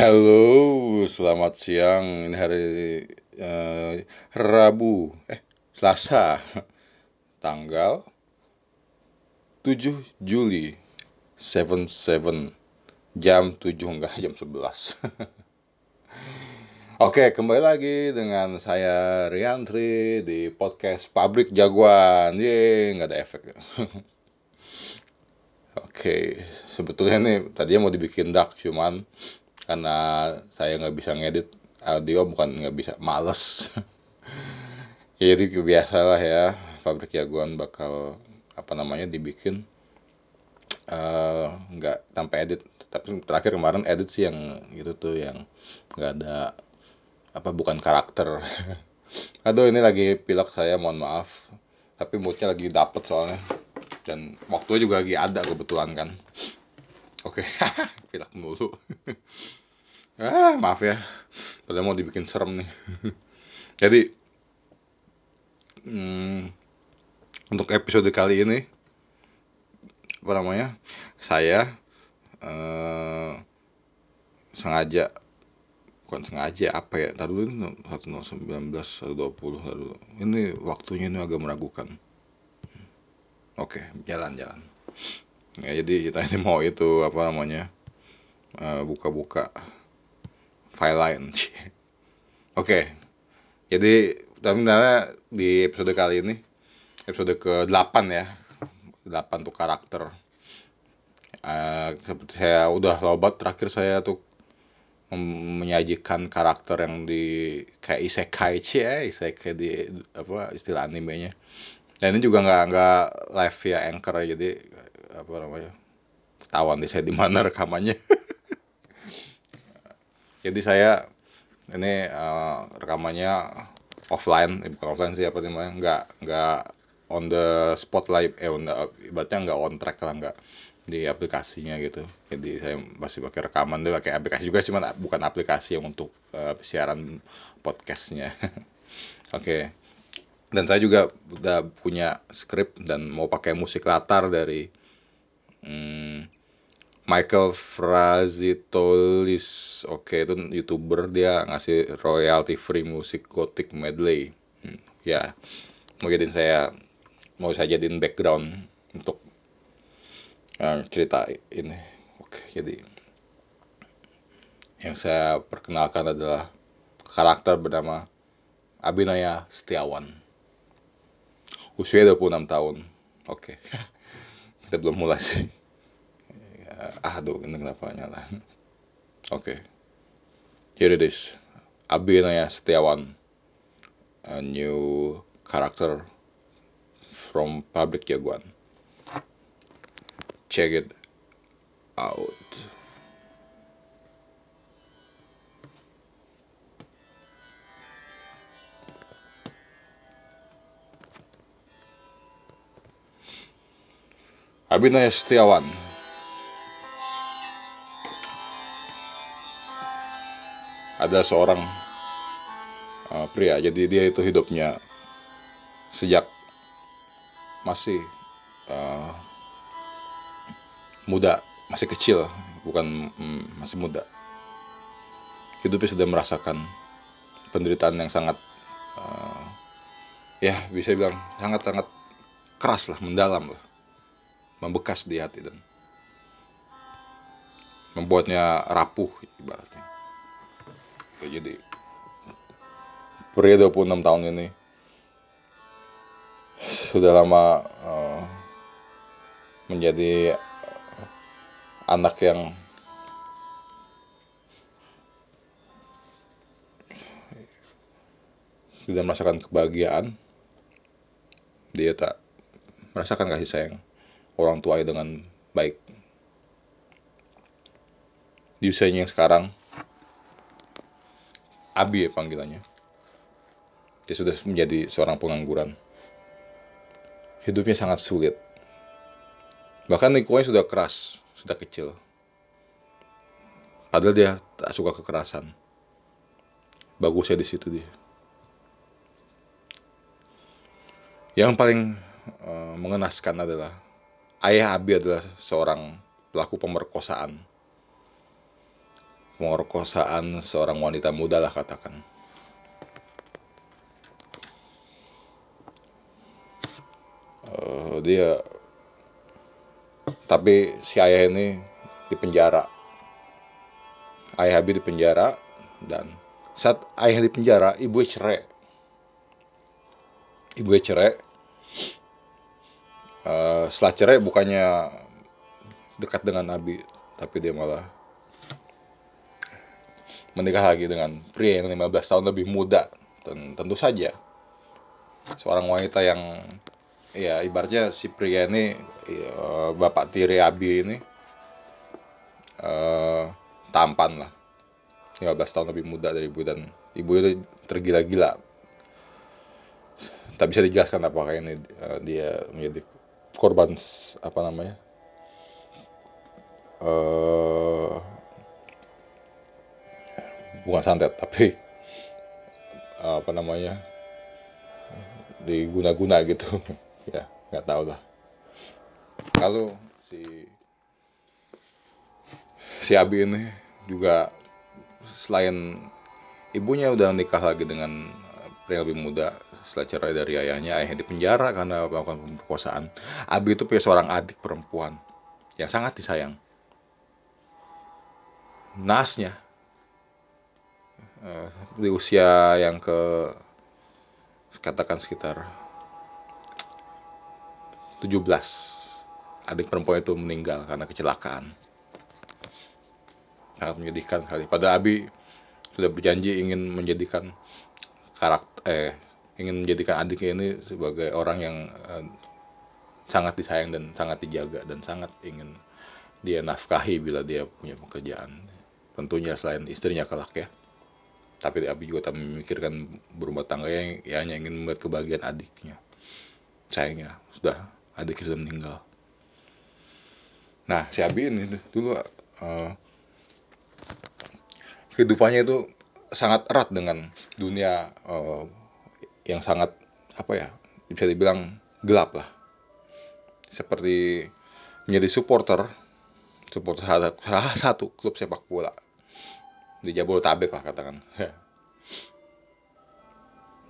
Halo, selamat siang. Ini hari eh, Rabu, eh Selasa, tanggal 7 Juli 77 jam 7 enggak jam 11. Oke, kembali lagi dengan saya Riantri di podcast Pabrik Jagoan. Ye, nggak ada efek. Oke, sebetulnya nih tadinya mau dibikin dark cuman karena saya nggak bisa ngedit audio bukan nggak bisa males. ya, jadi biasalah ya Pabrik Jagoan bakal apa namanya dibikin eh, nggak uh, tanpa edit. Tapi terakhir kemarin edit sih yang gitu tuh yang nggak ada apa bukan karakter. Aduh ini lagi pilek saya mohon maaf. Tapi moodnya lagi dapet soalnya. Dan waktunya juga lagi ada kebetulan kan. Oke pilek mulu ah maaf ya. Padahal mau dibikin serem nih. Jadi hmm, untuk episode kali ini apa namanya saya eh, sengaja bukan sengaja apa ya tadi dulu dua puluh lalu ini waktunya ini agak meragukan. Oke jalan jalan. Ya jadi kita ini mau itu apa namanya uh, buka-buka file lain oke jadi tapi sebenarnya di episode kali ini episode ke 8 ya 8 tuh karakter. Uh, saya udah lobat terakhir saya tuh menyajikan karakter yang di kayak isekai cie ya isekai di apa istilah animenya. Dan ini juga nggak nggak live via anchor ya jadi apa namanya tawan di saya di mana rekamannya jadi saya ini uh, rekamannya offline eh, bukan offline sih apa namanya nggak nggak on the spotlight eh on the, ibaratnya nggak on track lah nggak di aplikasinya gitu jadi saya masih pakai rekaman dia pakai aplikasi juga sih bukan aplikasi yang untuk uh, siaran podcastnya oke okay. dan saya juga udah punya skrip dan mau pakai musik latar dari hmm, Michael Frazitolis oke okay, itu youtuber dia ngasih royalty free musik gothic medley. Hmm, ya jadiin saya mau saya jadiin background untuk uh, cerita ini. Oke jadi yang saya perkenalkan adalah karakter bernama Abinaya Setiawan. Usia 26 tahun. Oke kita belum mulai sih ah aduh ini kenapa nyala? Oke. Here it is. Abinaya Setiawan. A new character from Public Jaguan check it out. Abinaya Setiawan ada seorang uh, pria. Jadi dia itu hidupnya sejak masih uh, muda masih kecil bukan mm, masih muda. Hidupnya sudah merasakan penderitaan yang sangat uh, ya bisa bilang sangat sangat keras lah mendalam lah. Membekas di hati dan membuatnya rapuh ibaratnya ya, jadi pria 26 tahun ini sudah lama uh, menjadi anak yang tidak merasakan kebahagiaan. Dia tak merasakan kasih sayang orang tua dengan baik. Di usianya yang sekarang Abi ya panggilannya dia sudah menjadi seorang pengangguran hidupnya sangat sulit bahkan lingkungannya sudah keras sudah kecil. Padahal dia tak suka kekerasan. Bagusnya di situ dia. Yang paling uh, mengenaskan adalah ayah Abi adalah seorang pelaku pemerkosaan. Pemerkosaan seorang wanita muda lah katakan. Eh, dia tapi si ayah ini di penjara. Ayah Habib di penjara dan saat ayah di penjara ibu cerai. Ibu cerai. Eh, setelah cerai bukannya dekat dengan Nabi tapi dia malah menikah lagi dengan pria yang 15 tahun lebih muda. Dan tentu saja seorang wanita yang ya ibaratnya si pria ini ya, bapak tiri Abi ini eh, tampan lah. 15 tahun lebih muda dari ibu dan ibu itu tergila-gila. Tak bisa dijelaskan apakah ini eh, dia menjadi korban apa namanya eh bukan santet tapi eh, apa namanya diguna-guna gitu. Ya nggak tahu lah. Lalu si si Abi ini juga selain ibunya udah nikah lagi dengan pria lebih muda setelah cerai dari ayahnya ayahnya di penjara karena melakukan pemerkosaan. Abi itu punya seorang adik perempuan yang sangat disayang. Nasnya eh, di usia yang ke katakan sekitar 17 adik perempuan itu meninggal karena kecelakaan. Sangat menyedihkan sekali. Pada Abi sudah berjanji ingin menjadikan karakter eh ingin menjadikan adiknya ini sebagai orang yang eh, sangat disayang dan sangat dijaga dan sangat ingin dia nafkahi bila dia punya pekerjaan. Tentunya selain istrinya kelak ya tapi Abi juga tak memikirkan berumah tangga yang ya hanya ingin melihat kebahagiaan adiknya. Sayangnya sudah adiknya sudah meninggal. Nah si Abi ini dulu eh, kehidupannya itu sangat erat dengan dunia eh, yang sangat apa ya bisa dibilang gelap lah. Seperti menjadi supporter supporter salah satu klub sepak bola di Jabodetabek lah katakan.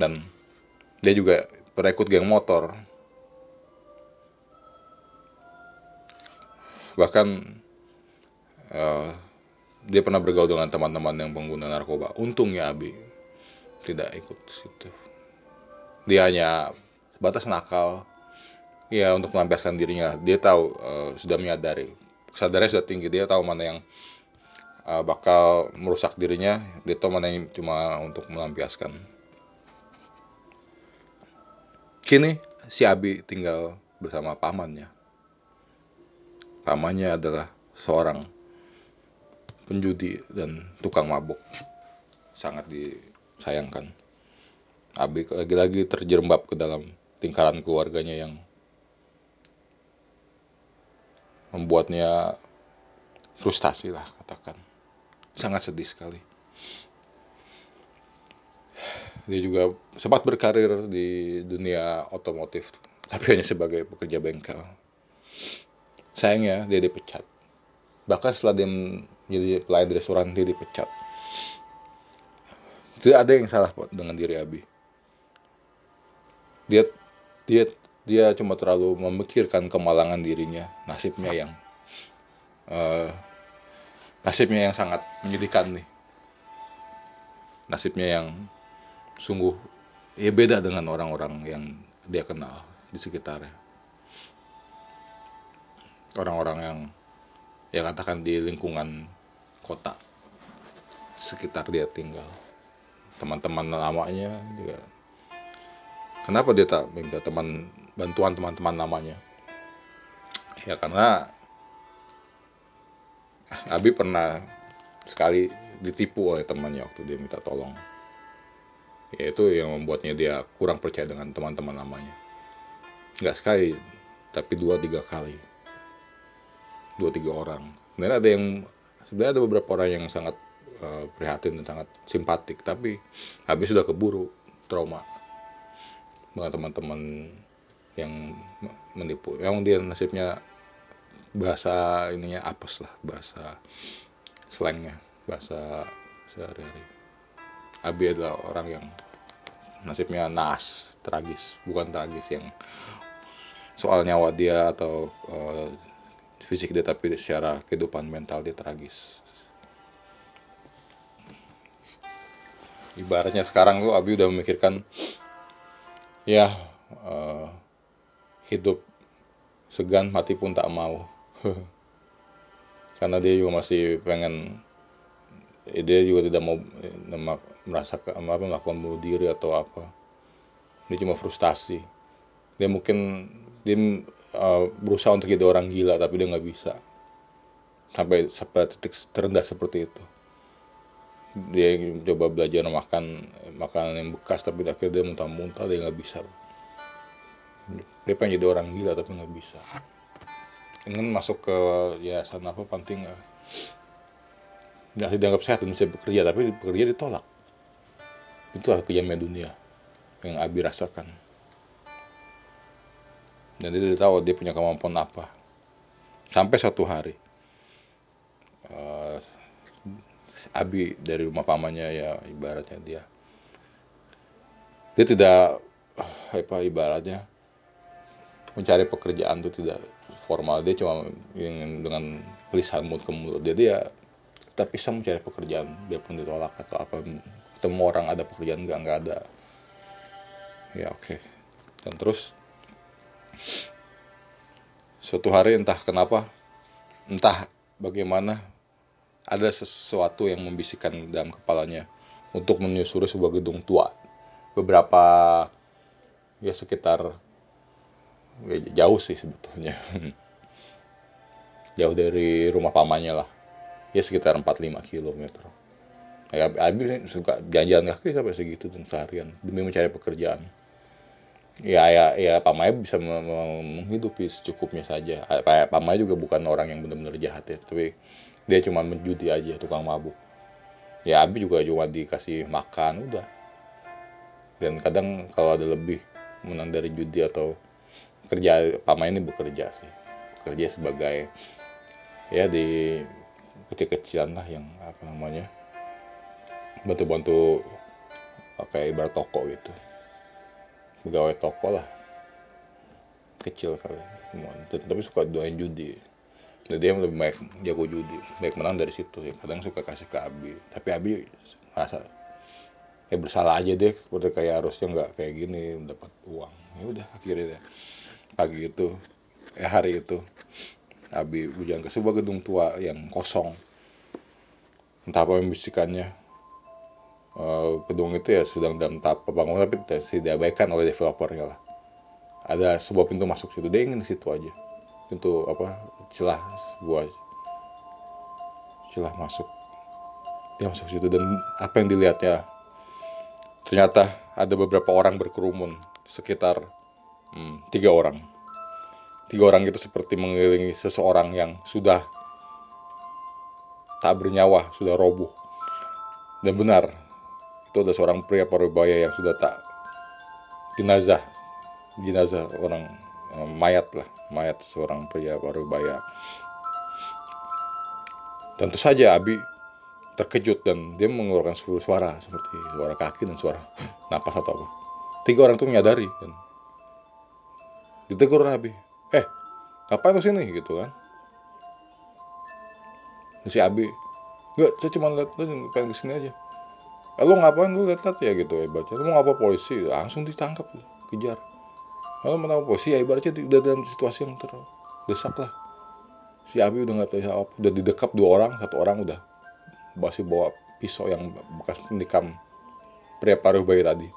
Dan dia juga pernah geng motor. Bahkan eh, dia pernah bergaul dengan teman-teman yang pengguna narkoba. Untungnya Abi tidak ikut situ. Dia hanya batas nakal. Ya untuk melampiaskan dirinya. Dia tahu eh, sudah menyadari. Kesadarannya sudah tinggi. Dia tahu mana yang eh, bakal merusak dirinya tahu mana cuma untuk melampiaskan. Kini si Abi tinggal bersama pamannya. Pamannya adalah seorang penjudi dan tukang mabuk. Sangat disayangkan. Abi lagi-lagi terjerembab ke dalam lingkaran keluarganya yang membuatnya frustasi lah katakan sangat sedih sekali. Dia juga sempat berkarir di dunia otomotif tapi hanya sebagai pekerja bengkel. Sayangnya dia dipecat. Bahkan setelah dia menjadi pelayan di restoran dia dipecat. Tidak ada yang salah dengan diri Abi. Dia dia dia cuma terlalu memikirkan kemalangan dirinya nasibnya yang eh, nasibnya yang sangat menyedihkan nih. Nasibnya yang sungguh ya beda dengan orang-orang yang dia kenal di sekitarnya. Orang-orang yang ya katakan di lingkungan kota sekitar dia tinggal. Teman-teman lamanya juga. Kenapa dia tak minta teman bantuan teman-teman lamanya ya karena Abi pernah sekali ditipu oleh temannya waktu dia minta tolong. Ya itu yang membuatnya dia kurang percaya dengan teman-teman lamanya. Nggak sekali tapi dua tiga kali. Dua tiga orang. Sebenarnya ada yang sebenarnya ada beberapa orang yang sangat eh, prihatin dan sangat simpatik tapi habis sudah keburu trauma. Dengan teman-teman yang menipu. Emang dia nasibnya bahasa ininya apes lah bahasa slangnya bahasa sehari-hari. Abi adalah orang yang nasibnya naas tragis bukan tragis yang soal nyawa dia atau uh, fisik dia tapi secara kehidupan mental dia tragis. Ibaratnya sekarang tuh Abi udah memikirkan ya uh, hidup segan mati pun tak mau karena dia juga masih pengen dia juga tidak mau merasa apa melakukan bunuh diri atau apa. Dia cuma frustasi. Dia mungkin dia uh, berusaha untuk jadi orang gila tapi dia nggak bisa. Sampai sampai titik terendah seperti itu. Dia coba belajar makan makanan yang bekas tapi akhirnya dia muntah-muntah dia nggak bisa. Dia pengen jadi orang gila tapi nggak bisa ingin masuk ke yayasan apa penting nggak dianggap sehat dan bisa bekerja tapi bekerja ditolak. Itulah kejamnya dunia yang Abi rasakan. Dan dia tidak tahu dia punya kemampuan apa. Sampai suatu hari uh, Abi dari rumah pamannya ya ibaratnya dia. Dia tidak apa ibaratnya mencari pekerjaan itu tidak formal. Dia cuma ingin dengan lisan mulut ke mulut. Jadi ya terpisah mencari pekerjaan biarpun ditolak atau apa. Ketemu orang ada pekerjaan nggak nggak ada. Ya oke. Okay. dan terus suatu hari entah kenapa entah bagaimana ada sesuatu yang membisikkan dalam kepalanya untuk menyusuri sebuah gedung tua. Beberapa ya sekitar ya jauh sih sebetulnya jauh dari rumah pamannya lah. Ya sekitar 45 km ya, Abi suka jalan-jalan kaki sampai segitu dan seharian demi mencari pekerjaan. Ya ya ya Pamaya bisa menghidupi secukupnya saja. Pamaya juga bukan orang yang benar-benar jahat ya tapi dia cuma menjudi aja tukang mabuk. Ya Abi juga cuma dikasih makan udah. Dan kadang kalau ada lebih menang dari judi atau kerja Pama ini bekerja sih. Bekerja sebagai ya di kecil-kecilan lah yang apa namanya bantu-bantu pakai ibarat toko gitu. Pegawai toko lah. Kecil kali tapi suka doain judi. Dan dia lebih baik jago judi. Baik menang dari situ. Ya kadang suka kasih ke Abi. Tapi Abi merasa ya bersalah aja deh. Seperti kayak harusnya nggak kayak gini dapat uang. Ya udah akhirnya pagi itu eh hari itu Abi bujang ke sebuah gedung tua yang kosong. Entah apa membisikannya uh, gedung itu ya sedang dalam tahap pembangunan tapi tidak diabaikan oleh developernya lah. Ada sebuah pintu masuk situ. Dia ingin situ aja. Pintu apa celah sebuah celah masuk. Dia masuk situ dan apa yang dilihatnya ternyata ada beberapa orang berkerumun sekitar hmm, tiga orang tiga orang itu seperti mengelilingi seseorang yang sudah tak bernyawa sudah roboh. Dan benar itu ada seorang pria parubaya yang sudah tak jenazah. Jenazah orang eh, mayat lah mayat seorang pria parubaya. Tentu saja Abi terkejut dan dia mengeluarkan suara seperti suara kaki dan suara napas atau apa. Tiga orang itu menyadari dan ditegur Abi eh ngapain lu sini? Gitu kan. Si Abi. Enggak saya cuma lihat lu pengen ke sini aja. Eh, lu ngapain? Lu lihat-lihat ya gitu ya baca. Lu mau ngapa polisi? Langsung ditangkap kejar. Kalau mau polisi ya ibaratnya udah dalam situasi yang terdesak lah. Si Abi udah nggak tahu apa udah didekap dua orang satu orang udah masih bawa pisau yang bekas menikam pria paruh bayi tadi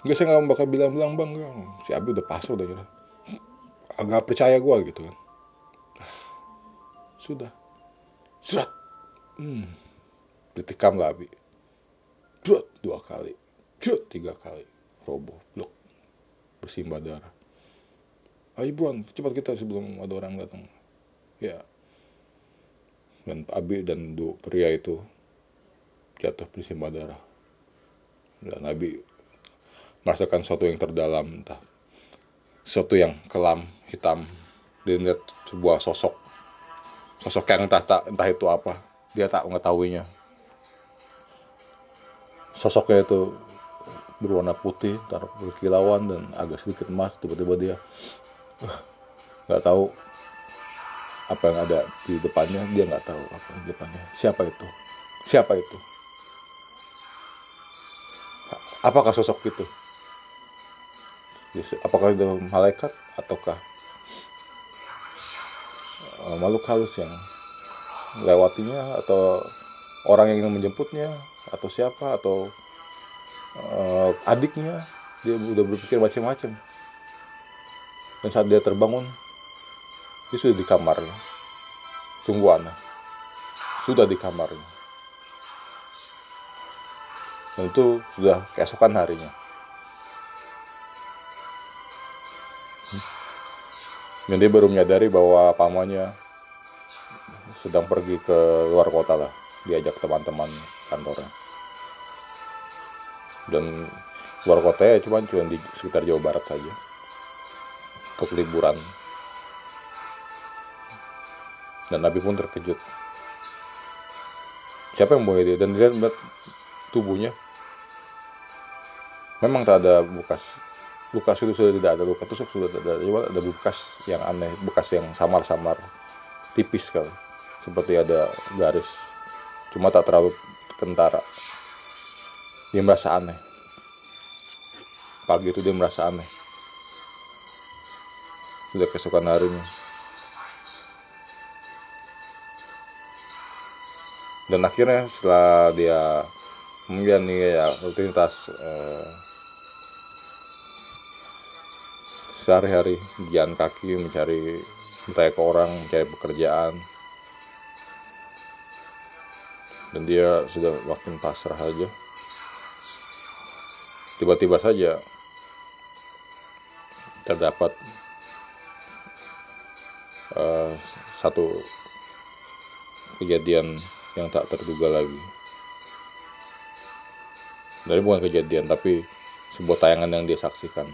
Enggak saya nggak bakal bilang-bilang bang, enggak. si Abi udah pasrah udah gitu. Agak percaya gue gitu kan. Sudah. Surat. Hmm. Ditikam lah Abi. Surat dua kali. Surat tiga kali. Roboh. Blok. Bersimbah darah. Ayo buan, cepat kita sebelum ada orang datang. Ya. Dan Abi dan dua pria itu jatuh bersimbah darah. Dan Abi merasakan sesuatu yang terdalam entah sesuatu yang kelam hitam dia melihat sebuah sosok sosok yang entah entah itu apa dia tak mengetahuinya sosoknya itu berwarna putih, tar berkilauan dan agak sedikit emas. Tiba-tiba dia nggak tahu apa yang ada di depannya. Dia nggak tahu apa di depannya. Siapa itu? Siapa itu? Apakah sosok itu? Apakah itu malaikat ataukah eh, makhluk halus yang lewatinya atau orang yang ingin menjemputnya atau siapa atau uh, adiknya? Dia udah berpikir macam-macam. Dan saat dia terbangun dia sudah di kamarnya. Sungguh aneh sudah di kamarnya. Dan itu sudah keesokan harinya dan baru menyadari bahwa pamannya sedang pergi ke luar kota lah. Diajak teman-teman kantornya. Dan luar kota ya cuma cuma di sekitar Jawa Barat saja. Untuk liburan. Dan Nabi pun terkejut. Siapa yang membawa dia? Dan dia melihat tubuhnya. Memang tak ada bekas luka itu sudah tidak ada luka tusuk sudah tidak ada. Cuma ada bekas yang aneh bekas yang samar-samar tipis sekali. Seperti ada garis cuma tak terlalu kentara. Dia merasa aneh. Pagi itu dia merasa aneh. Sudah keesokan harinya. Dan akhirnya setelah dia kemudian nih ya rutinitas eh, sehari-hari jalan kaki mencari entah ke orang mencari pekerjaan dan dia sudah makin pasrah aja tiba-tiba saja terdapat uh, satu kejadian yang tak terduga lagi. Dari bukan kejadian, tapi sebuah tayangan yang dia saksikan.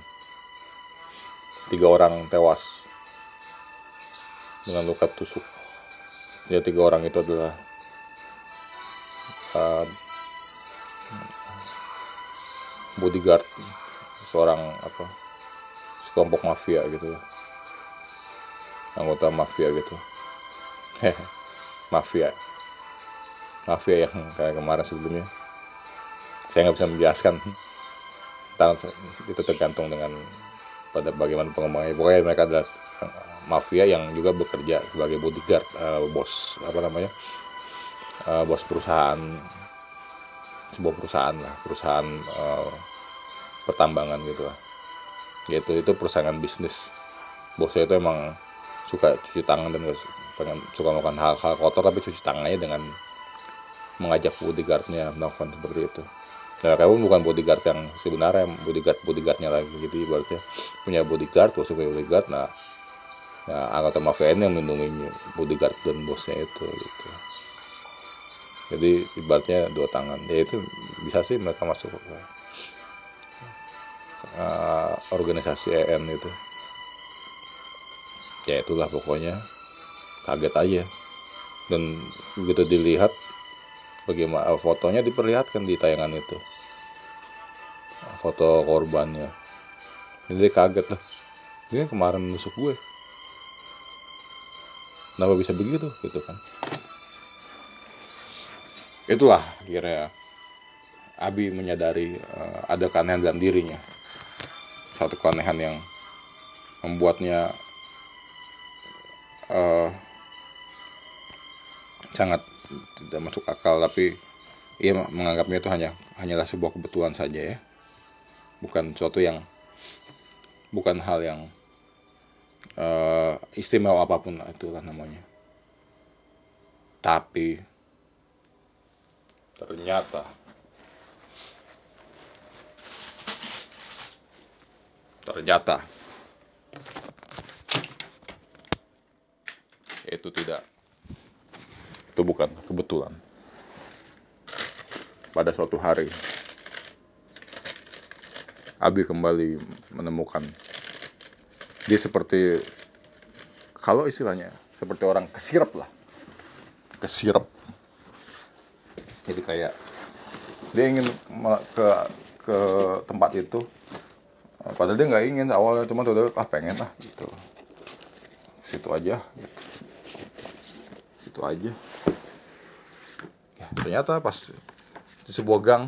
Tiga orang tewas dengan luka tusuk. Ya tiga orang itu adalah uh, bodyguard seorang apa sekelompok mafia gitu anggota mafia gitu. Mafia. Mafia yang kayak kemarin sebelumnya. Saya nggak bisa menjelaskan. Itu tergantung dengan pada bagaimana pengembangannya. Pokoknya mereka adalah mafia yang juga bekerja sebagai bodyguard uh, bos apa namanya uh, bos perusahaan sebuah perusahaan lah perusahaan uh, pertambangan gitu lah. Gitu itu persaingan bisnis. Bosnya itu emang suka cuci tangan dan pengen suka melakukan hal-hal kotor tapi cuci tangannya dengan mengajak bodyguardnya melakukan seperti itu mereka pun bukan bodyguard yang sebenarnya bodyguard bodyguardnya lagi jadi ibaratnya. Punya bodyguard bosnya punya bodyguard nah nah anggota mafia ini yang melindungi bodyguard dan bosnya itu gitu. Jadi ibaratnya dua tangan. Ya itu bisa sih mereka masuk ke uh, organisasi EN itu. Ya itulah pokoknya. Kaget aja. Dan begitu dilihat bagaimana fotonya diperlihatkan di tayangan itu? Foto korbannya. Jadi kaget lah. Ini kemarin nusuk gue. Kenapa bisa begitu? Gitu kan. Itulah akhirnya Abi menyadari uh, ada keanehan dalam dirinya. Satu keanehan yang membuatnya uh, sangat tidak masuk akal tapi ia menganggapnya itu hanya hanyalah sebuah kebetulan saja ya. Bukan suatu yang bukan hal yang uh, istimewa apa pun itulah namanya. Tapi ternyata ternyata itu tidak itu bukan kebetulan. Pada suatu hari Abi kembali menemukan dia seperti kalau istilahnya seperti orang kesirap lah. Kesirep jadi kayak dia ingin ke ke tempat itu. Padahal dia nggak ingin awalnya cuma tuh ah pengen lah gitu. Situ aja gitu. situ aja ternyata pas di sebuah gang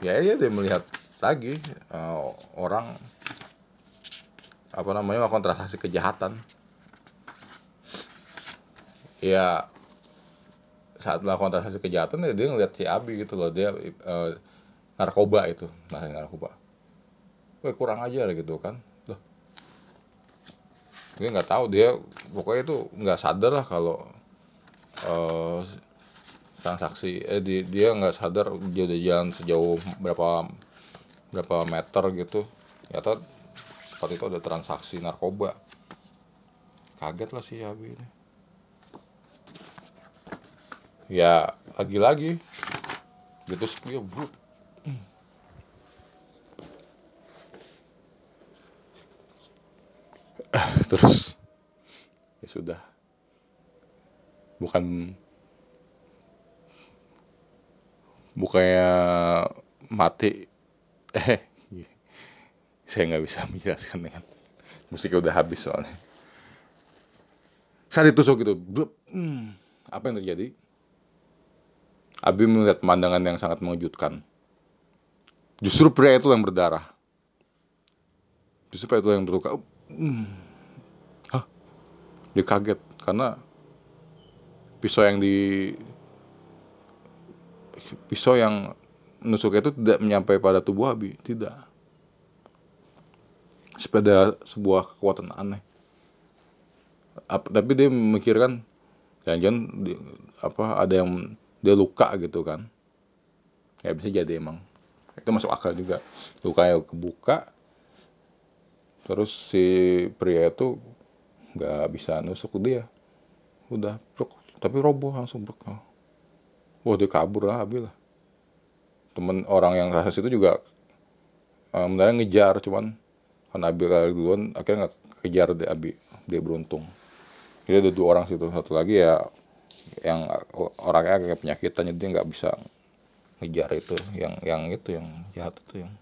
ya ya dia melihat lagi uh, orang apa namanya melakukan transaksi kejahatan. Ya saat melakukan transaksi kejahatan ya dia ngeliat si Abi gitu loh dia uh, narkoba itu nah narkoba. Wah kurang aja gitu kan loh. Dia nggak tahu dia pokoknya itu nggak sadar lah kalau uh, transaksi. Eh di, dia nggak sadar dia udah jalan sejauh berapa berapa meter gitu. Ya ternyata saat itu ada transaksi narkoba. Kaget lah si Abi ini. Ya lagi-lagi. Gitu dia bro terus ya sudah. Bukan bukannya mati eh saya nggak bisa menjelaskan dengan musiknya udah habis soalnya saat ditusuk gitu hmm, apa yang terjadi Abi melihat pemandangan yang sangat mengejutkan. Justru pria itu yang berdarah. Justru pria itu yang terluka. Hmm. Hah? Dia kaget karena pisau yang di pisau yang nusuk itu tidak menyampai pada tubuh Abi, tidak. Sepeda sebuah kekuatan aneh. Apa, tapi dia memikirkan jangan-jangan apa ada yang dia luka gitu kan. Ya bisa jadi emang. Itu masuk akal juga. Luka yang kebuka terus si pria itu nggak bisa nusuk dia. Udah tapi roboh langsung brok wah dia kabur lah habis lah. Temen orang yang rasa itu juga um, ngejar cuman kan Abi kali duluan akhirnya nggak kejar dia Abi. Dia beruntung. Jadi ada dua orang situ. Satu lagi ya yang orangnya kayak penyakitan jadi nggak bisa ngejar itu. Yang yang itu yang jahat itu yang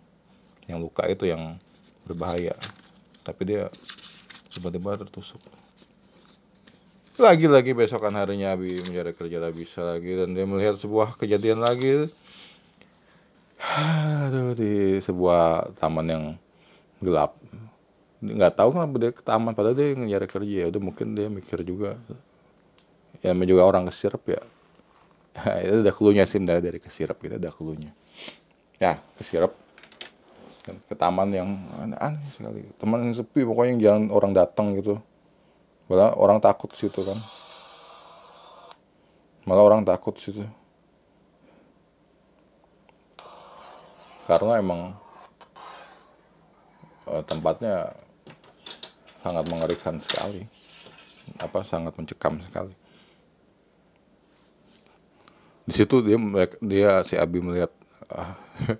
yang luka itu yang berbahaya. Tapi dia tiba-tiba tertusuk lagi-lagi besokan harinya Abi mencari kerja tak bisa lagi dan dia melihat sebuah kejadian lagi. Aduh di sebuah taman yang gelap. Nggak tahu kenapa dia ke taman padahal dia mencari kerja. Ya udah mungkin dia mikir juga. Ya juga orang kesirap ya. Itu udah klunya sih dari, dari kesirap gitu udah klunya ya kesirap. Ke taman yang aneh, sekali. Teman yang sepi pokoknya yang jangan orang datang gitu malah orang takut situ kan. Malah orang takut situ. Karena emang uh, tempatnya sangat mengerikan sekali. Apa sangat mencekam sekali. Di situ dia dia si Abi melihat uh,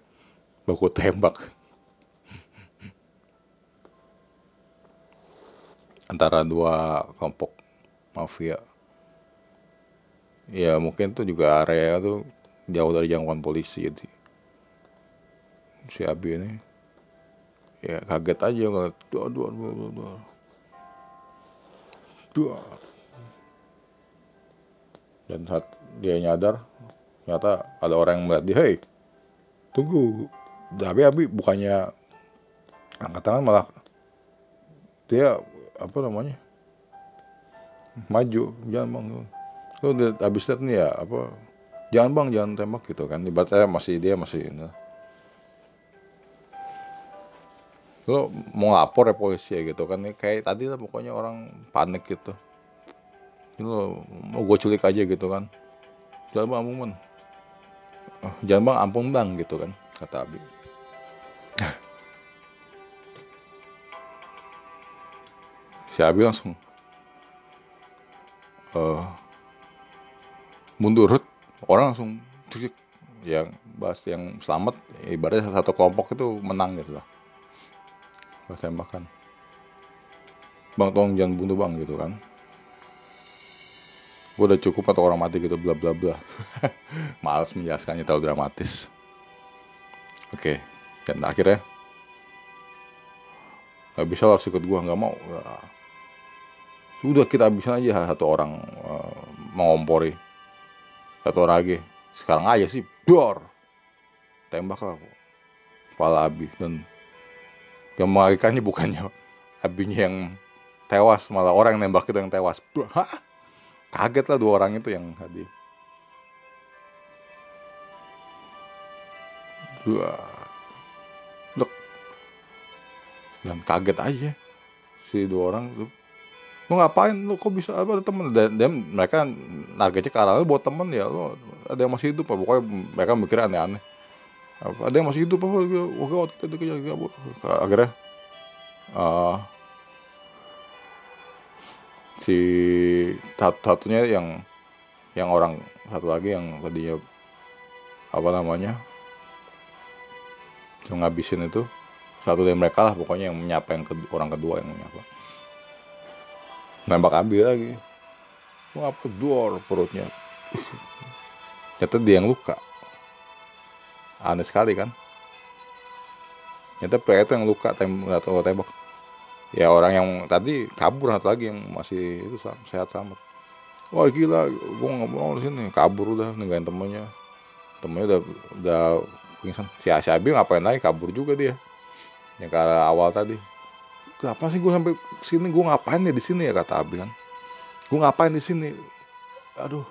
baku tembak antara dua kelompok mafia. Ya mungkin tuh juga area tuh jauh dari jangkauan polisi jadi si Abi ini. Ya kaget aja nggak dua dua dua dua dua dua dan saat dia nyadar ternyata ada orang yang melihat dia hei tunggu. Tapi abi bukannya angkat tangan malah dia apa namanya maju jangan bang. Lu habis lihat nih ya apa jangan bang jangan tembak gitu kan. Ibaratnya masih dia masih ini lo mau lapor ya polisi ya gitu kan. Kayak tadi lah pokoknya orang panik gitu. Lo mau gue culik aja gitu kan. Jangan bang ampun oh, jangan bang ampun bang gitu kan kata Abi si Abi langsung uh, mundur. Orang langsung yang bahas yang selamat ibaratnya satu kelompok itu menang gitu lah. Bahas tembakan. Bang tolong jangan bunuh bang gitu kan. Gue udah cukup atau orang mati gitu bla bla bla. Males menjelaskannya terlalu dramatis. Oke okay. dan akhirnya nggak bisa harus ikut gue nggak mau sudah kita habisin aja satu orang uh, mengompori. Satu orang lagi sekarang aja sih dor tembak lah kepala Abi dan yang mengagumkannya bukannya Abinya yang tewas malah orang yang nembak itu yang tewas. Hah? kaget lah dua orang itu yang hadir dua. Dan kaget aja si dua orang tuh lu ngapain? Lu kok bisa apa temen? Dan, dan mereka nargetnya ke arah buat temen ya lo ada yang masih hidup apa pokoknya mereka mikir aneh-aneh. Ada yang masih hidup apa oke waktu kita dikejar akhirnya uh, si satu satunya yang yang orang satu lagi yang tadinya apa namanya yang ngabisin itu satu dari mereka lah pokoknya yang menyapa yang kedua, orang kedua yang menyapa nembak ambil lagi. Apa dor perutnya? Ternyata dia yang luka. Aneh sekali kan? Ternyata pria itu yang luka tembak atau tembak. Ya orang yang tadi kabur satu lagi yang masih itu sehat sama wah gila. Gue nggak mau di sini. Kabur udah ninggalin temennya. Temennya udah udah pingsan. Si si Abi ngapain lagi? Kabur juga dia. Yang ke awal tadi kenapa sih gue sampai sini gue ngapain ya di sini ya kata Abi kan? Gue ngapain di sini? Aduh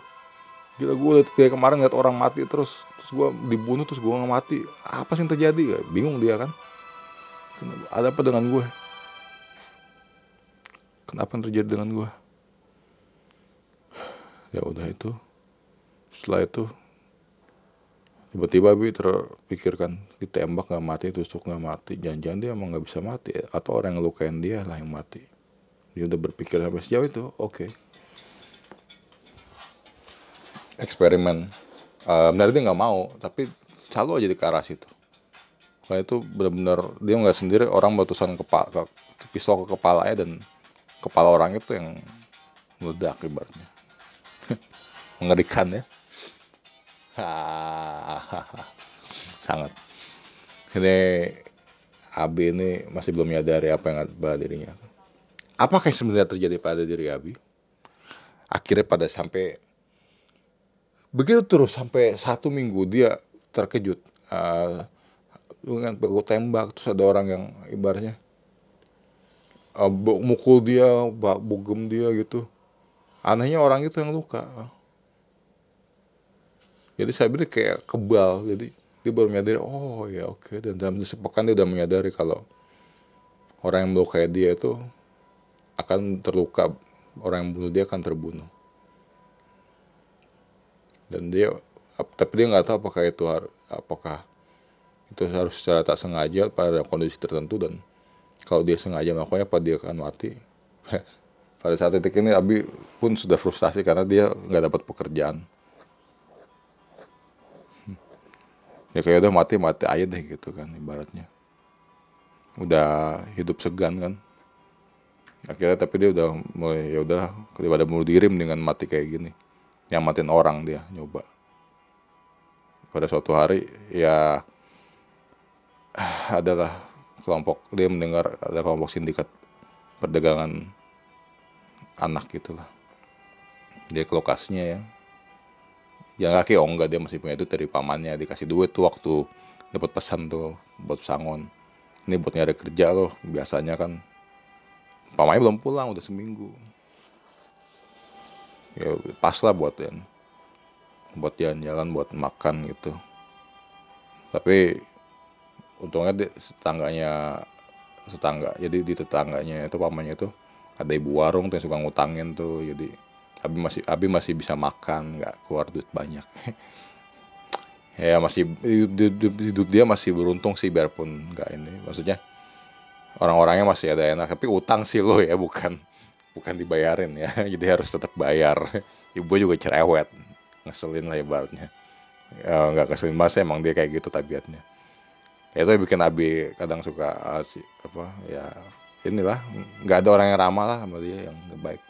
gila gue udah kayak kemarin ngeliat orang mati terus terus gue dibunuh terus gue nggak mati. Apa sih yang terjadi? Bingung dia kan? Ada apa dengan gue kenapa yang terjadi dengan gue ya udah itu. Setelah itu tiba-tiba bi terpikirkan ditembak nggak mati tusuk nggak mati jangan-jangan dia emang nggak bisa mati atau orang yang lukain dia lah yang mati. Dia udah berpikir sampai sejauh itu oke. Okay. eksperimen. Uh, benar dia nggak mau tapi selalu aja di ke arah situ. Karena itu benar-benar dia nggak sendiri orang batusan kepala ke, pisau ke kepalanya dan kepala orang itu yang meledak ibaratnya. Mengerikan ya sangat. Ini Abi ini masih belum menyadari apa yang ada pada dirinya. Apakah yang sebenarnya terjadi pada diri Abi? Akhirnya pada sampai begitu terus sampai satu minggu dia terkejut. Uh, dengan tembak terus ada orang yang ibaratnya uh, mukul dia bogem dia gitu. Anehnya orang itu yang luka jadi saya bilang kayak kebal. Jadi dia baru menyadari oh ya oke. Okay. dan dalam sepekan dia udah menyadari kalau orang yang melukai dia itu akan terluka orang yang bunuh dia akan terbunuh. Dan dia tapi dia nggak tahu apakah itu apakah itu harus secara tak sengaja pada kondisi tertentu dan kalau dia sengaja melakukannya apa dia akan mati? Pada saat itu ini Abi pun sudah frustasi karena dia nggak dapat pekerjaan ya kayak udah mati mati aja deh gitu kan ibaratnya. Udah hidup segan kan. Akhirnya tapi dia udah mulai ya udah daripada mau dirim dengan mati kayak gini. Yang matiin orang dia nyoba. Pada suatu hari ya adalah kelompok dia mendengar ada kelompok sindikat perdagangan anak gitulah dia ke lokasinya ya yang kaki oh enggak dia masih punya itu dari pamannya dikasih duit tuh waktu dapat pesan tuh buat sangon. Ini buat nyari kerja loh biasanya kan. Pamannya belum pulang udah seminggu. Ya pas lah buat yang buat jalan-jalan buat makan gitu. Tapi untungnya di tetangganya tetangga jadi di tetangganya itu pamannya itu ada ibu warung tuh yang suka ngutangin tuh jadi Abi masih Abi masih bisa makan nggak keluar duit banyak. Ya masih hidup, hidup dia masih beruntung sih biarpun nggak ini. Maksudnya orang-orangnya masih ada enak tapi utang sih lo ya bukan bukan dibayarin ya. Jadi harus tetap bayar. Ibu juga cerewet ngeselin lah ibaratnya. Ya, nggak keselin mas emang dia kayak gitu tabiatnya. Ya itu yang bikin Abi kadang suka uh, apa ya inilah nggak ada orang yang ramah lah sama dia yang baik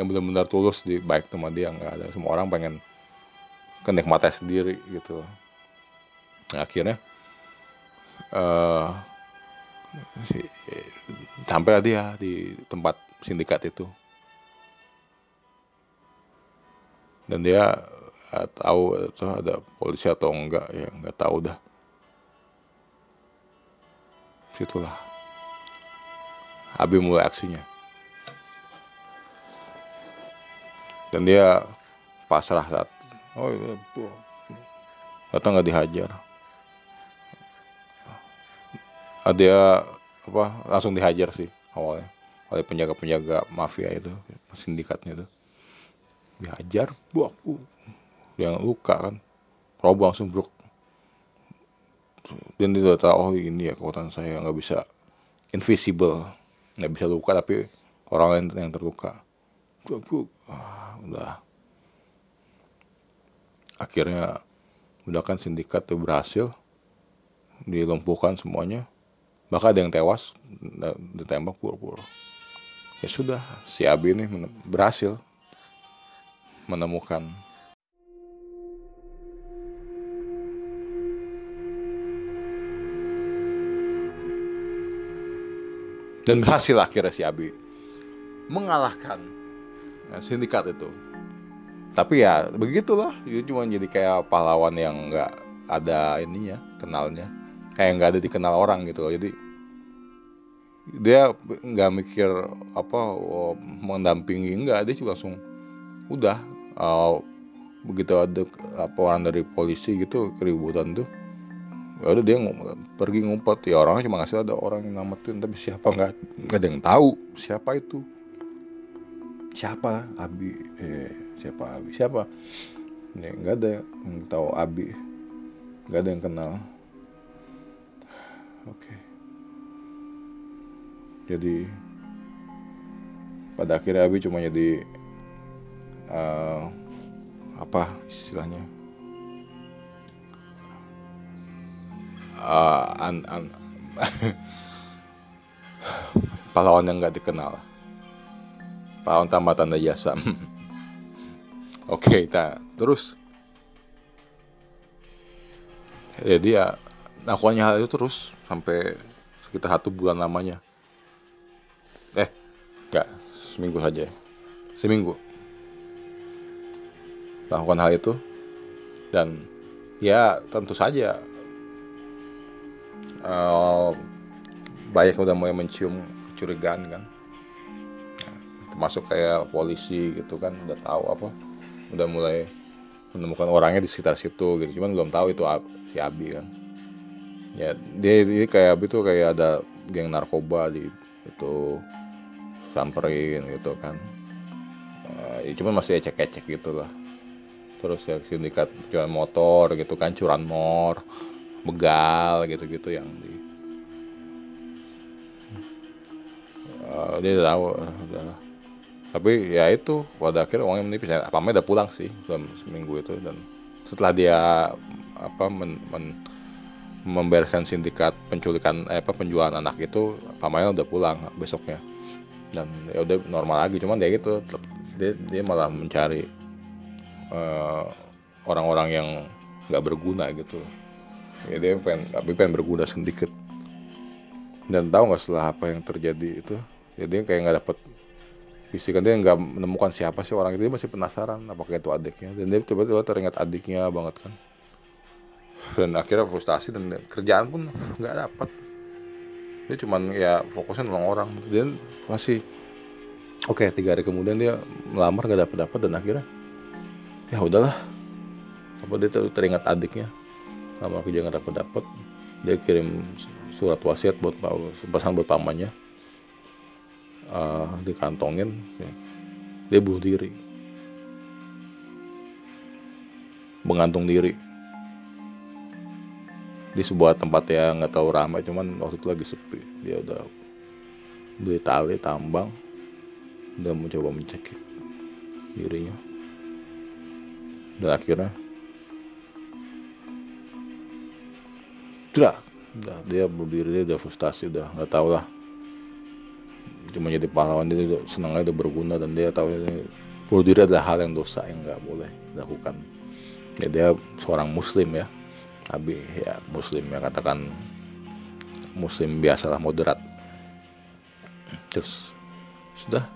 yang benar-benar tulus di baik sama dia nggak ada. Semua orang pengen kenikmatan sendiri gitu. Nah, akhirnya uh, sampai dia di tempat sindikat itu. Dan dia uh, tahu ada polisi atau enggak ya nggak tahu dah. Situlah. Abi mulai aksinya dan dia pasrah saat oh iya datang nggak dihajar. Ah, dia apa langsung dihajar sih awalnya. Oleh penjaga-penjaga mafia itu sindikatnya itu. Dihajar buah yang luka kan. Roboh langsung bruk. Dan dia tahu oh ini ya kekuatan saya nggak bisa invisible. Nggak bisa luka tapi orang lain yang terluka ah, udah akhirnya udah kan sindikat tuh berhasil dilumpuhkan semuanya. Bahkan ada yang tewas ditembak pura-pura. Ya sudah si Abi ini berhasil menemukan. Dan berhasil akhirnya si Abi mengalahkan ya, sindikat itu. Tapi ya begitulah. Dia cuma jadi kayak pahlawan yang nggak ada ininya kenalnya. Kayak nggak ada dikenal orang gitu loh. Jadi dia nggak mikir apa oh, mendampingi nggak. Dia cuma langsung udah uh, begitu ada apa orang dari polisi gitu keributan tuh ya udah dia ng pergi ngumpet. Ya orangnya cuma ngasih ada orang yang ngamatin tapi siapa nggak nggak ada yang tahu siapa itu siapa? Abi. Eh siapa Abi? Siapa? Ya nggak ada yang tahu Abi. Nggak ada yang kenal. Oke. Okay. jadi pada akhirnya Abi cuma jadi uh, apa istilahnya? Uh, an, an pahlawan yang nggak dikenal pahlawan tanpa tanda jasa. Oke okay, nah terus. Ya dia lakukannya hal itu terus sampai sekitar satu bulan lamanya. Eh nggak seminggu saja. Seminggu. Lakukan hal itu. Dan ya tentu saja uh, banyak udah mulai mencium kecurigaan kan termasuk kayak polisi gitu kan udah tahu apa udah mulai menemukan orangnya di sekitar situ gitu. Cuman belum tahu itu si Abi kan. Ya dia, dia kayak Abi tuh kayak ada geng narkoba di itu samperin gitu kan. Uh, ya cuman masih ecek-ecek gitu lah. Terus ya sindikat jualan motor gitu kan curanmor begal gitu-gitu yang di uh, dia tahu udah tapi ya itu pada akhirnya uangnya menipis. Ya apa udah pulang sih seminggu itu. Dan setelah dia apa men, men, membereskan sindikat penculikan eh, apa penjualan anak itu pamannya udah pulang besoknya. Dan ya udah normal lagi cuman dia gitu dia dia malah mencari eh, orang-orang uh, yang nggak berguna gitu. Ya dia pengen tapi pengen berguna sedikit. Dan tahu nggak setelah apa yang terjadi itu ya kayak nggak dapet bisikan dia nggak menemukan siapa sih orang itu dia masih penasaran apakah itu adiknya. Dan dia tiba-tiba teringat adiknya banget kan. Dan akhirnya frustasi dan kerjaan pun nggak dapat dia cuman ya fokusnya nolong orang. Dan masih oke okay, tiga hari kemudian dia melamar nggak dapat dapat dan akhirnya ya udahlah. Apa dia teringat adiknya? Lama kerja nggak dapat dapat dia kirim surat wasiat buat pesan buat pamannya uh, dikantongin ya. dia bunuh diri. Mengantung diri. Di sebuah tempat yang nggak tahu ramai cuman waktu itu lagi sepi. Dia udah beli tali tambang udah mencoba mencekik dirinya. Dan akhirnya udah dia berdiri dia udah frustasi udah nggak tahu lah cuma jadi pahlawan dia tuh senangnya itu berguna dan dia tahu ini bunuh diri adalah hal yang dosa yang nggak boleh dilakukan. Ya dia seorang muslim ya. Abi ya muslim ya katakan muslim biasalah moderat. Terus sudah.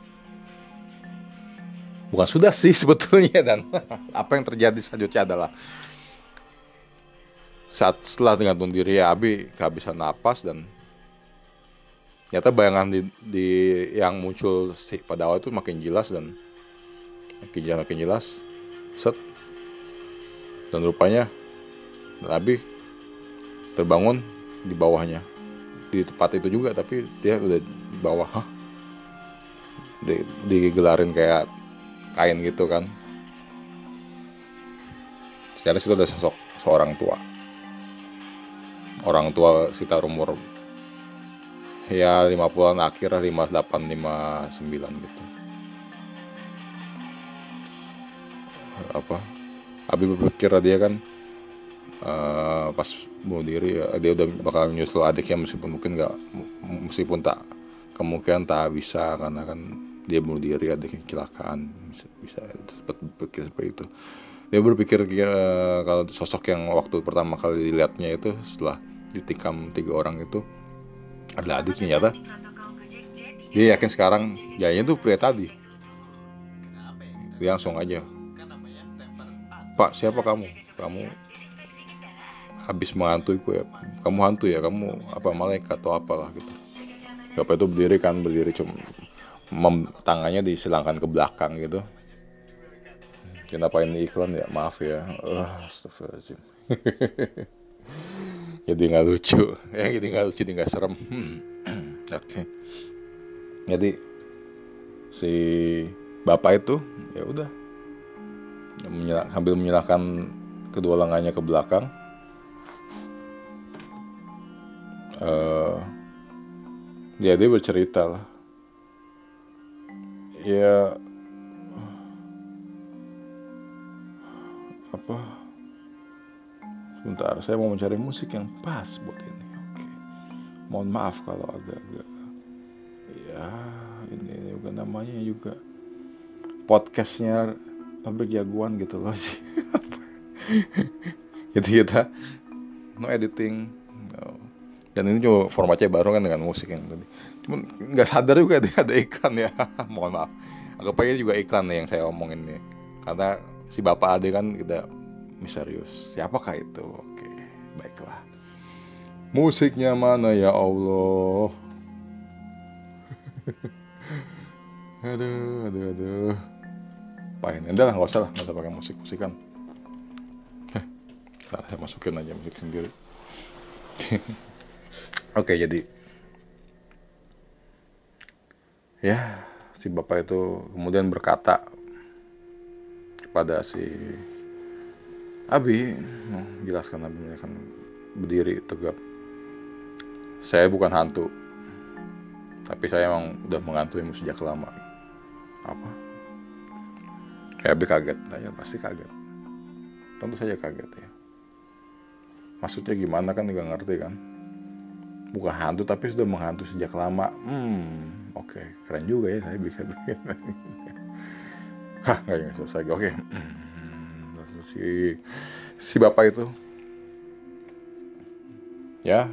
Bukan sudah sih sebetulnya dan apa yang terjadi selanjutnya adalah saat setelah dengan diri ya Abi kehabisan napas dan ternyata bayangan di, di yang muncul sih pada awal itu makin jelas dan makin jelas makin jelas. Set. Dan rupanya Nabi terbangun di bawahnya. Di tempat itu juga tapi dia udah di bawah Hah? Di, digelarin kayak kain gitu kan. Secara situ ada sosok seorang tua. Orang tua sekitar umur ya 50-an akhir 58 59 gitu. Apa? Abi berpikir dia kan uh, pas bunuh diri ya, dia udah bakal nyusul adiknya meskipun mungkin nggak meskipun tak kemungkinan tak bisa karena kan dia bunuh diri adiknya kecelakaan bisa bisa berpikir seperti itu. Dia berpikir uh, kalau sosok yang waktu pertama kali dilihatnya itu setelah ditikam tiga orang itu adalah adiknya nyata dia yakin sekarang jadinya tuh pria tadi. Langsung aja. Pak siapa kamu? Kamu habis menghantui ya. Kamu hantu ya? Kamu apa malaikat atau apalah gitu. Bapak itu berdiri kan berdiri cuma tangannya disilangkan ke belakang gitu. Kenapa ini iklan ya maaf ya. Uh, astagfirullahaladzim jadi nggak lucu. Ya jadi nggak lucu jadi nggak serem. Hmm. oke. Okay. jadi si bapak itu ya udah. Menyerah, sambil menyerahkan kedua lengannya ke belakang. Uh, ya dia bercerita lah. Ya apa Sebentar, saya mau mencari musik yang pas buat ini. Oke. Mohon maaf kalau agak-agak ya ini, ini juga namanya juga podcastnya pabrik jagoan gitu loh sih. Jadi kita no editing. No. Dan ini cuma formatnya baru kan dengan musik yang tadi. Cuman nggak sadar juga dia ada iklan ya. Mohon maaf. Anggap aja juga iklan nih yang saya omongin nih. Karena si bapak ade kan kita misterius. Siapakah itu? Oke, baiklah. Musiknya mana ya Allah? aduh, aduh, aduh. Pahin. Udah lah, nggak usah lah, nggak usah pakai musik musikan. Eh, saya masukin aja musik sendiri. Oke, jadi ya si bapak itu kemudian berkata kepada si Abi jelaskan Abi akan berdiri tegap saya bukan hantu tapi saya emang udah mengantuimu sejak lama apa kayak Abi kaget saya pasti kaget tentu saja kaget ya maksudnya gimana kan nggak ngerti kan bukan hantu tapi sudah menghantu sejak lama hmm oke okay. keren juga ya saya bisa bikin hah nggak selesai oke okay si si bapak itu ya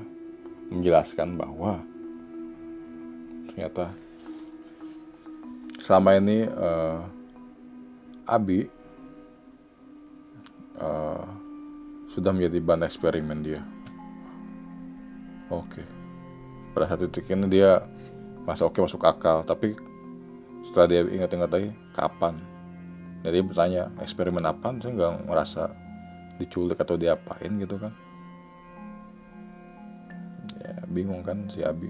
menjelaskan bahwa ternyata selama ini uh, Abi uh, sudah menjadi bahan eksperimen dia. Oke. Okay. Pada saat itu ini dia masa oke okay, masuk akal, tapi setelah dia ingat-ingat lagi kapan jadi bertanya eksperimen apa? Saya nggak ngerasa diculik atau diapain gitu kan. Ya bingung kan si Abi.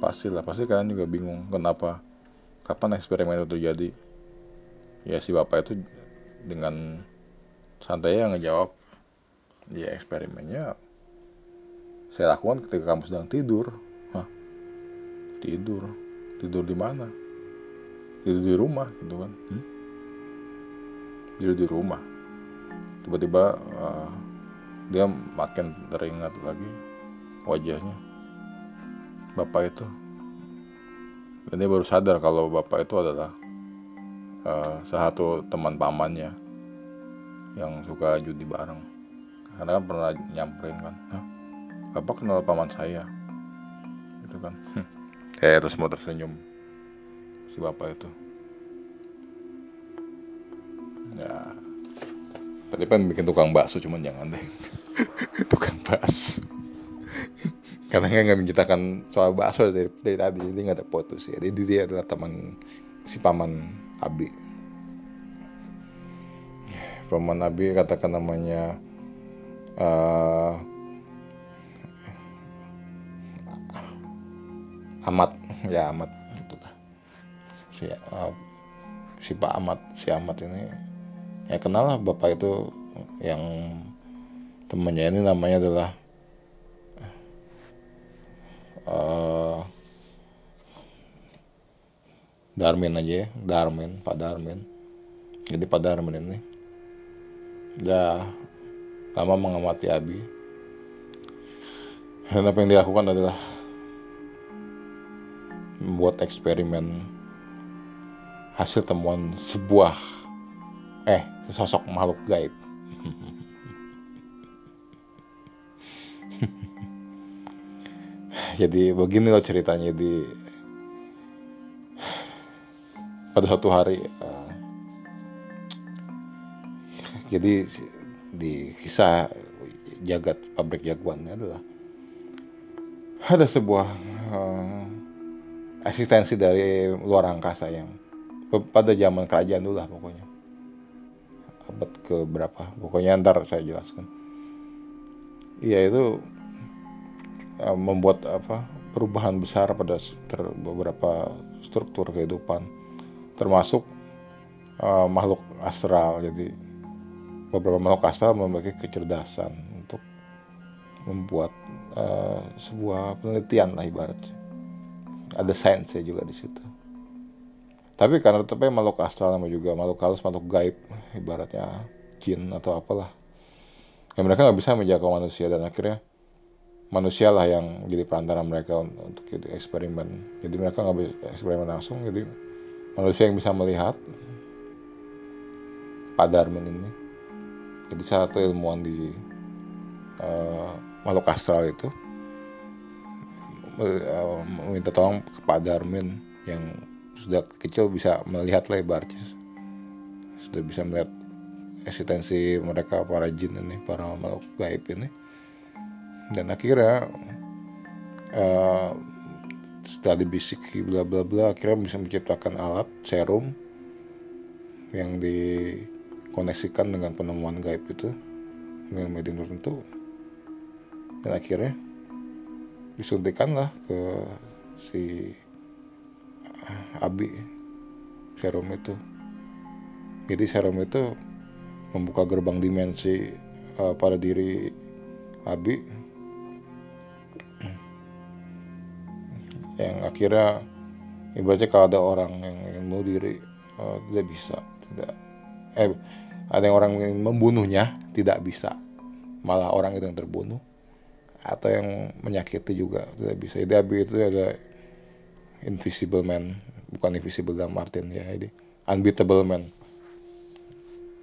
Pastilah pasti kalian juga bingung kenapa kapan eksperimen itu terjadi. Ya si bapak itu dengan santai yang ngejawab ya eksperimennya saya lakukan ketika kamu sedang tidur. Hah? tidur? Tidur di mana? Tidur di rumah gitu kan. Hmm? Dia di rumah. Tiba-tiba uh, dia makin teringat lagi wajahnya. Bapak itu. Dan dia baru sadar kalau bapak itu adalah uh, salah satu teman pamannya yang suka judi bareng. Karena kan pernah nyamperin kan Hah, bapak kenal paman saya? Gitu kan. Kayak terus mau tersenyum si bapak itu ya. Tadi kan bikin tukang bakso cuman jangan deh. Tukang bakso. Karena nggak menceritakan soal bakso dari, dari tadi jadi nggak ada putus ya jadi dia adalah teman si paman Abi. Paman Abi katakan namanya uh, Amat ya Amat gitu lah. Si uh, si Pak Amat si Amat ini ya kenal lah bapak itu yang temannya ini namanya adalah uh, Darmin aja ya Darmin Pak Darmin. Jadi Pak Darmin ini udah lama mengamati Abi. Dan apa yang dilakukan adalah membuat eksperimen hasil temuan sebuah eh sesosok makhluk gaib. Jadi begini loh ceritanya di pada suatu hari uh, jadi di kisah jagat pabrik jagoannya adalah ada sebuah uh, eksistensi dari luar angkasa yang pada zaman kerajaan dulu lah pokoknya abad ke berapa. Pokoknya ntar saya jelaskan. Iya itu uh, membuat apa perubahan besar pada beberapa struktur kehidupan. Termasuk uh, makhluk astral. Jadi beberapa makhluk astral memiliki kecerdasan untuk membuat uh, sebuah penelitian lah ibaratnya. Ada sainsnya juga di situ tapi karena tetapnya makhluk astral nama juga makhluk halus makhluk gaib ibaratnya jin atau apalah. Ya mereka nggak bisa menjangkau manusia dan akhirnya manusia lah yang jadi perantara mereka untuk jadi eksperimen. Jadi mereka nggak bisa eksperimen langsung jadi manusia yang bisa melihat Pak Darmin ini. Jadi satu ilmuwan di uh, makhluk astral itu uh, meminta tolong ke Pak Darmin yang sudah kecil bisa melihat lebarnya sudah bisa melihat eksistensi mereka para jin ini para makhluk gaib ini. Dan akhirnya uh, setelah dibisiki bla bla bla akhirnya bisa menciptakan alat serum yang dikoneksikan dengan penemuan gaib itu dengan medium tertentu. Dan akhirnya disuntikan lah ke si Abi serum itu jadi serum itu membuka gerbang dimensi uh, pada diri Abi. Yang akhirnya ibaratnya kalau ada orang yang ingin bunuh diri uh, tidak bisa tidak. Eh ada yang orang ingin membunuhnya tidak bisa. Malah orang itu yang terbunuh atau yang menyakiti juga tidak bisa. Jadi Abi itu ada invisible man. Bukan invisible dalam artian ya ini. Unbeatable man.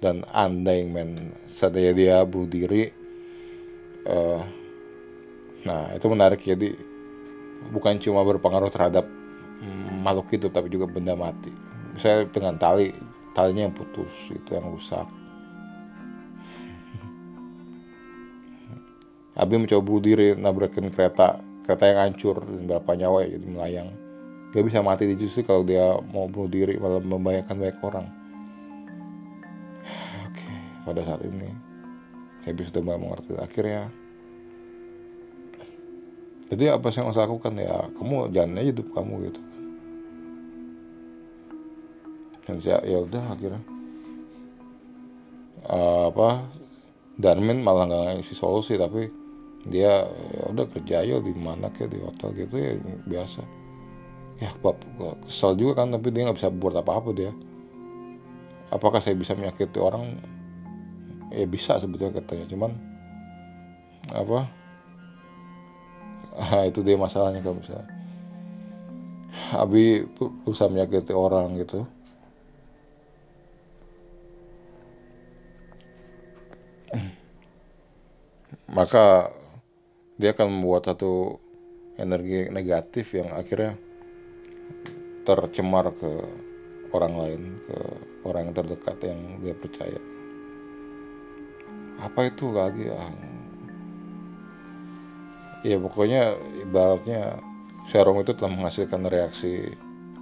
Dan undying man. Saatnya dia bunuh diri uh, nah itu menarik jadi bukan cuma berpengaruh terhadap makhluk hidup tapi juga benda mati. Misalnya dengan tali talinya yang putus itu yang rusak. Abi mencoba bunuh diri nabrakin kereta kereta yang hancur dan berapa nyawa ya, jadi melayang dia bisa mati di justru kalau dia mau bunuh diri malah membahayakan banyak orang. Oke pada saat ini Abi sudah mulai mengerti. Akhirnya jadi apa sih yang harus lakukan? Ya kamu jalan aja hidup kamu gitu. Kan dan saya ya udah akhirnya uh, apa Darmin malah nggak ngasih solusi tapi dia ya udah kerja aja di mana kayak di hotel gitu ya biasa ya bab kesel juga kan tapi dia nggak bisa buat apa-apa dia. Apakah saya bisa menyakiti orang? Ya bisa sebetulnya katanya cuman apa? Ah, itu dia masalahnya kalau misalnya Abi berusaha menyakiti orang gitu. Maka dia akan membuat satu energi negatif yang akhirnya tercemar ke orang lain, ke orang yang terdekat yang dia percaya. Apa itu lagi? Ah, ya pokoknya ibaratnya serum itu telah menghasilkan reaksi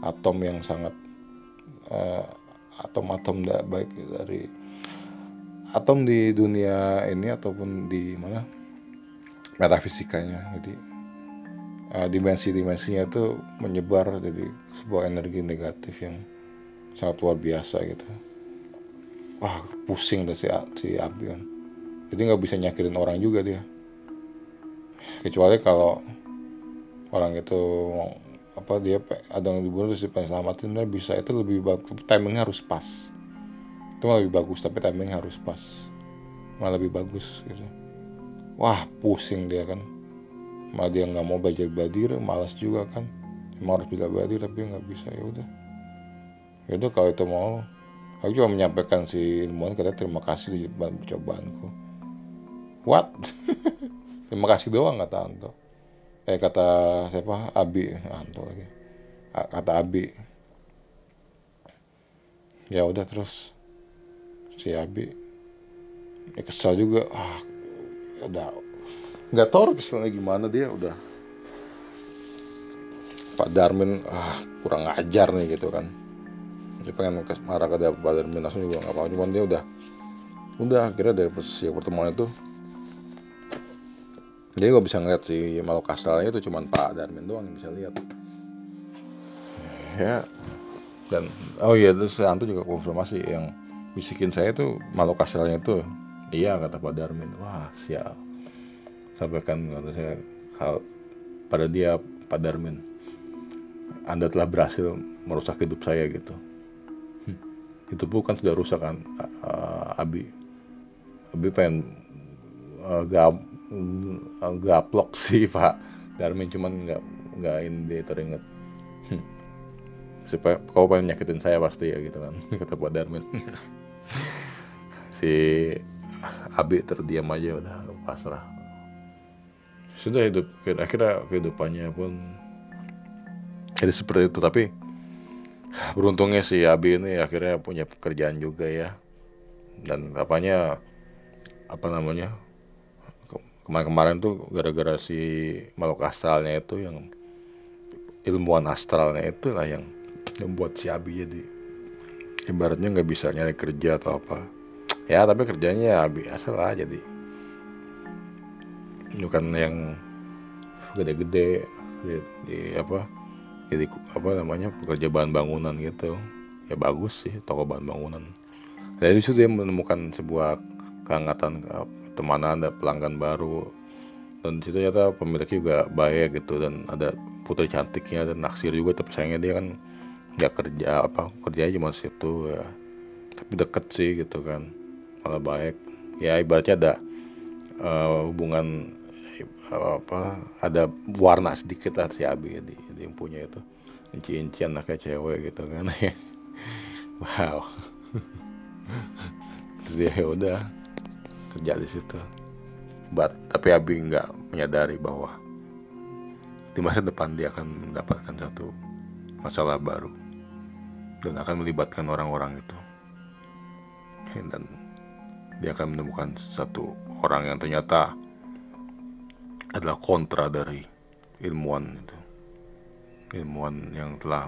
atom yang sangat uh, atom-atom tidak baik dari atom di dunia ini ataupun di mana metafisikanya jadi uh, dimensi-dimensinya itu menyebar jadi sebuah energi negatif yang sangat luar biasa gitu. Wah pusing dah si, si Abi kan. Jadi nggak bisa nyakitin orang juga dia. Kecuali kalau orang itu apa dia ada yang dibunuh terus diselamatin bisa itu lebih bagus timingnya harus pas. Itu lebih bagus tapi timing harus pas. Malah lebih bagus gitu. Wah pusing dia kan. Malah dia nggak mau belajar badir malas juga kan emang harus badir tapi nggak bisa. Ya udah. Ya udah kalau itu mau aku cuma menyampaikan si ilmuwan kata terima kasih di percobaanku. What? Terima kasih doang kata Anto. Eh kata siapa? Abi. Anto lagi. Kata Abi. Ya udah terus si Abi. Ya kesal juga. Ah udah. Nggak tahu keselnya gimana dia udah Pak Darmin ah kurang ajar nih gitu kan. Dia pengen marah ke Pak Darmin. Langsung juga nggak apa cuman dia udah udah akhirnya dari posisi pertemuan itu dia nggak bisa ngeliat si makhluk astralnya itu cuman Pak Darmin doang yang bisa lihat. Ya dan oh iya terus Antu juga konfirmasi yang bisikin saya tuh makhluk astralnya tuh iya kata Pak Darmin. Wah siap. Sampaikan kata saya hal pada dia Pak Darmin Anda telah berhasil merusak hidup saya gitu. Hmm. itu bukan sudah rusak kan uh, Abi. Abi pengen uh, gap uh, gaplok sih Pak. Darmin cuman nggak nggak ini dia teringat. Hmm. supaya kau pengen nyakitin saya pasti ya gitu kan kata Pak Darmin. Si Abi terdiam aja udah pasrah. Sudah hidup akhirnya kehidupannya pun jadi seperti itu. Tapi beruntungnya si Abi ini akhirnya punya pekerjaan juga ya. Dan apanya apa namanya kemarin-kemarin tuh gara-gara si makhluk astralnya itu yang ilmuwan astralnya itu lah yang membuat si Abi jadi ibaratnya nggak bisa nyari kerja atau apa. Ya tapi kerjanya ya biasa lah jadi. Bukan yang gede-gede di, di apa jadi apa namanya pekerja bahan bangunan gitu. Ya bagus sih toko bahan bangunan. Dari situ dia menemukan sebuah kehangatan temanan ada pelanggan baru. Dan situ ternyata pemilik juga baik gitu dan ada putri cantiknya dan naksir juga tapi sayangnya dia kan nggak kerja apa kerjanya cuma situ ya. Tapi deket sih gitu kan malah baik. Ya ibaratnya ada uh, hubungan apa ada warna sedikit lah si Abi di, di punya itu. Inci-inci anaknya cewek gitu kan. Wow. Terus dia ya udah kerja di situ. But, tapi Abi nggak menyadari bahwa di masa depan dia akan mendapatkan satu masalah baru. Dan akan melibatkan orang-orang itu. Dan dia akan menemukan satu orang yang ternyata adalah kontra dari ilmuwan itu. Ilmuwan yang telah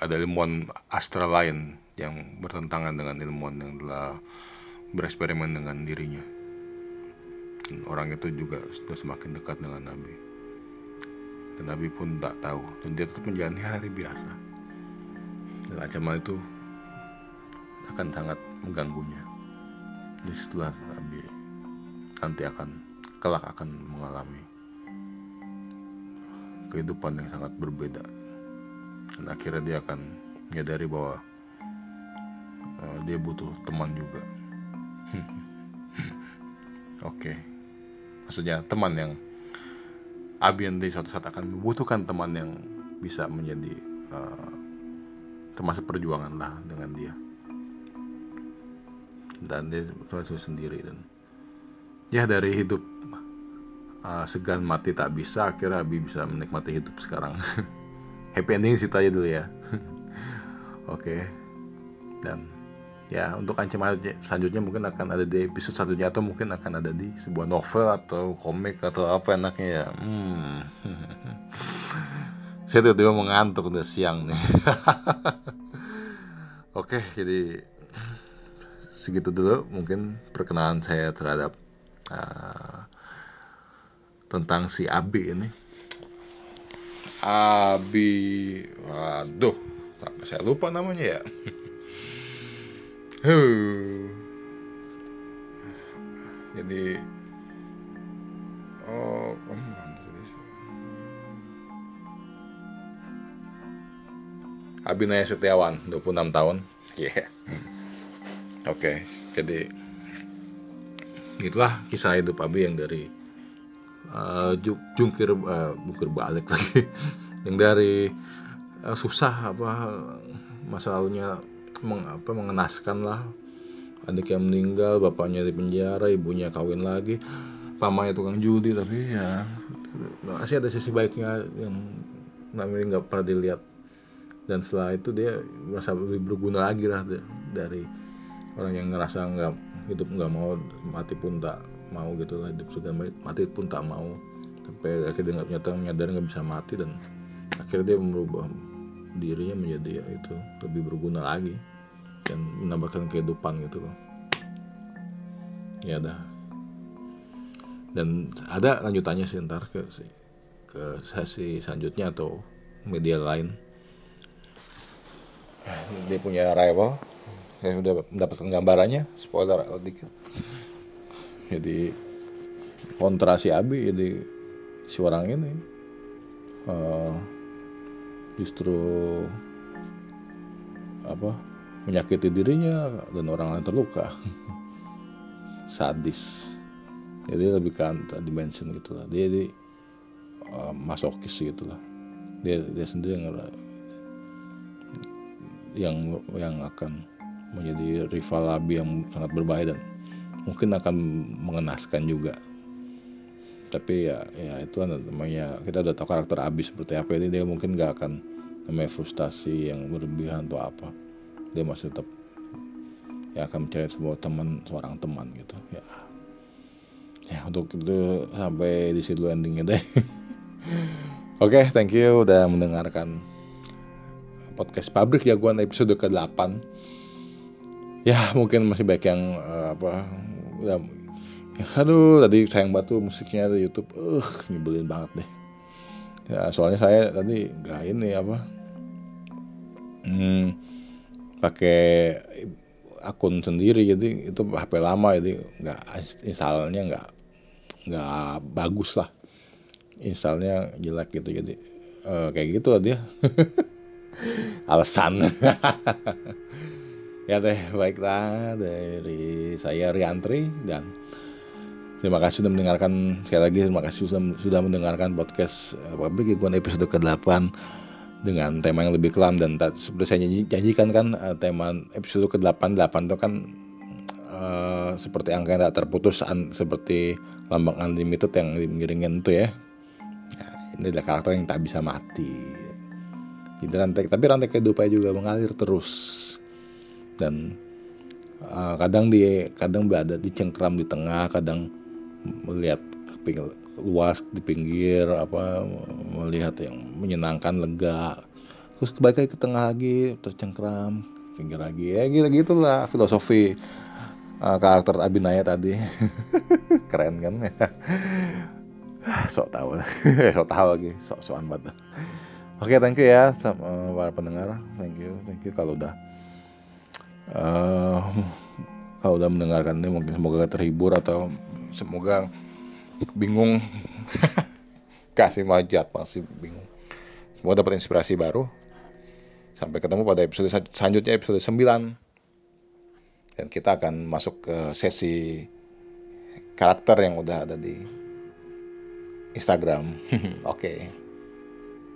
ada ilmuwan astral lain yang bertentangan dengan ilmuwan yang telah bereksperimen dengan dirinya. Dan orang itu juga sudah semakin dekat dengan Nabi. Dan Nabi pun tak tahu. Dan dia tetap menjalani hari biasa. Dan ancaman itu akan sangat mengganggunya. Jadi setelah Nabi nanti akan kelak akan mengalami kehidupan yang sangat berbeda. Dan akhirnya dia akan menyadari bahwa uh, dia butuh teman juga. Oke. Okay. maksudnya teman yang Abi nanti suatu saat akan membutuhkan teman yang bisa menjadi uh, termasuk perjuangan lah dengan dia. Dan dia sendiri dan ya dari hidup uh, segan mati tak bisa akhirnya Abi bisa menikmati hidup sekarang happy ending situ aja dulu ya oke okay. dan ya untuk ancaman selanjutnya mungkin akan ada di episode satunya atau mungkin akan ada di sebuah novel atau komik atau apa enaknya ya hmm. saya tiba-tiba mengantuk udah siang nih oke jadi segitu dulu mungkin perkenalan saya terhadap uh, tentang si Abi ini. Abi waduh saya lupa namanya ya. Jadi oh Abinaya Setiawan 26 tahun. Yeah. oke okay, jadi itulah kisah hidup Abi yang dari uh, jungkir uh, bukir balik lagi. Yang dari uh, susah apa masa lalunya meng, apa mengenaskan lah. Adik yang meninggal bapaknya di penjara ibunya kawin lagi. Pamannya tukang judi tapi ya masih ada sisi baiknya yang namanya nggak pernah dilihat. Dan setelah itu dia merasa lebih berguna lagi lah dari orang yang ngerasa nggak hidup nggak mau mati pun tak mau gitu lah hidup sudah mati pun tak mau. Sampai akhirnya nggak nyata menyadari nggak bisa mati dan akhirnya dia merubah dirinya menjadi ya, itu lebih berguna lagi dan menambahkan kehidupan gitu loh. Ya dah. Dan ada lanjutannya sih ntar ke ke sesi selanjutnya atau media lain. Dia punya rival saya sudah mendapatkan gambarannya spoiler dikit. Jadi kontra si Abi jadi si orang ini uh, justru apa menyakiti dirinya dan orang lain terluka. Sadis. Jadi lebih ke dimension gitu lah. Dia di uh, masokis gitu lah. Dia dia sendiri yang yang yang akan menjadi rival Abi yang sangat berbahaya dan mungkin akan mengenaskan juga. Tapi ya ya itu kan namanya kita udah tahu karakter Abi seperti apa. Ini dia mungkin gak akan namanya frustasi yang berlebihan atau apa. Dia masih tetap ya akan mencari sebuah teman seorang teman gitu ya. Ya untuk itu sampai di situ endingnya deh. Oke okay, thank you udah mendengarkan podcast pabrik jagoan episode ke 8 ya mungkin masih baik yang uh, apa ya, ya aduh tadi sayang batu musiknya di YouTube. Uh nyebelin banget deh. Ya soalnya saya tadi nggak ini apa hmm, pakai akun sendiri jadi itu HP lama jadi nggak installnya nggak nggak bagus lah. Installnya jelek gitu jadi uh, kayak gitu lah dia. Alasan ya deh baiklah dari saya Riantri dan terima kasih sudah mendengarkan sekali lagi terima kasih sudah, sudah mendengarkan podcast uh, pabrik episode ke-8 dengan tema yang lebih kelam dan seperti saya janjikan kan uh, tema episode ke-8 8 itu kan uh, seperti angka yang tak terputus un, seperti lambang unlimited yang mengiringin itu ya. Nah, ini adalah karakter yang tak bisa mati. Jadi rantai tapi rantai kehidupan juga mengalir terus dan uh, kadang di kadang berada di cengkram di tengah, kadang melihat luas di pinggir apa melihat yang menyenangkan lega. Terus kebalik ke tengah lagi tercengkram pinggir lagi. Ya gitu gitulah filosofi uh, karakter Abinaya tadi. Keren kan? Sok tahu. Sok tahu lagi sok sokan banget. Oke okay, thank you ya sama para pendengar. Thank you thank you. Kalau udah uh, kalau udah mendengarkan ini mungkin semoga terhibur atau semoga bingung. Kasih majat pasti bingung. Semoga dapat inspirasi baru. Sampai ketemu pada episode selanjutnya episode 9 dan kita akan masuk ke sesi karakter yang udah ada di Instagram. Oke.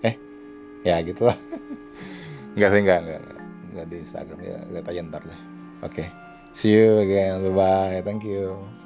Eh ya gitulah nggak sih nggak nggak nggak, nggak di Instagram. Ya lihat aja deh. Oke. See you again. Bye bye thank you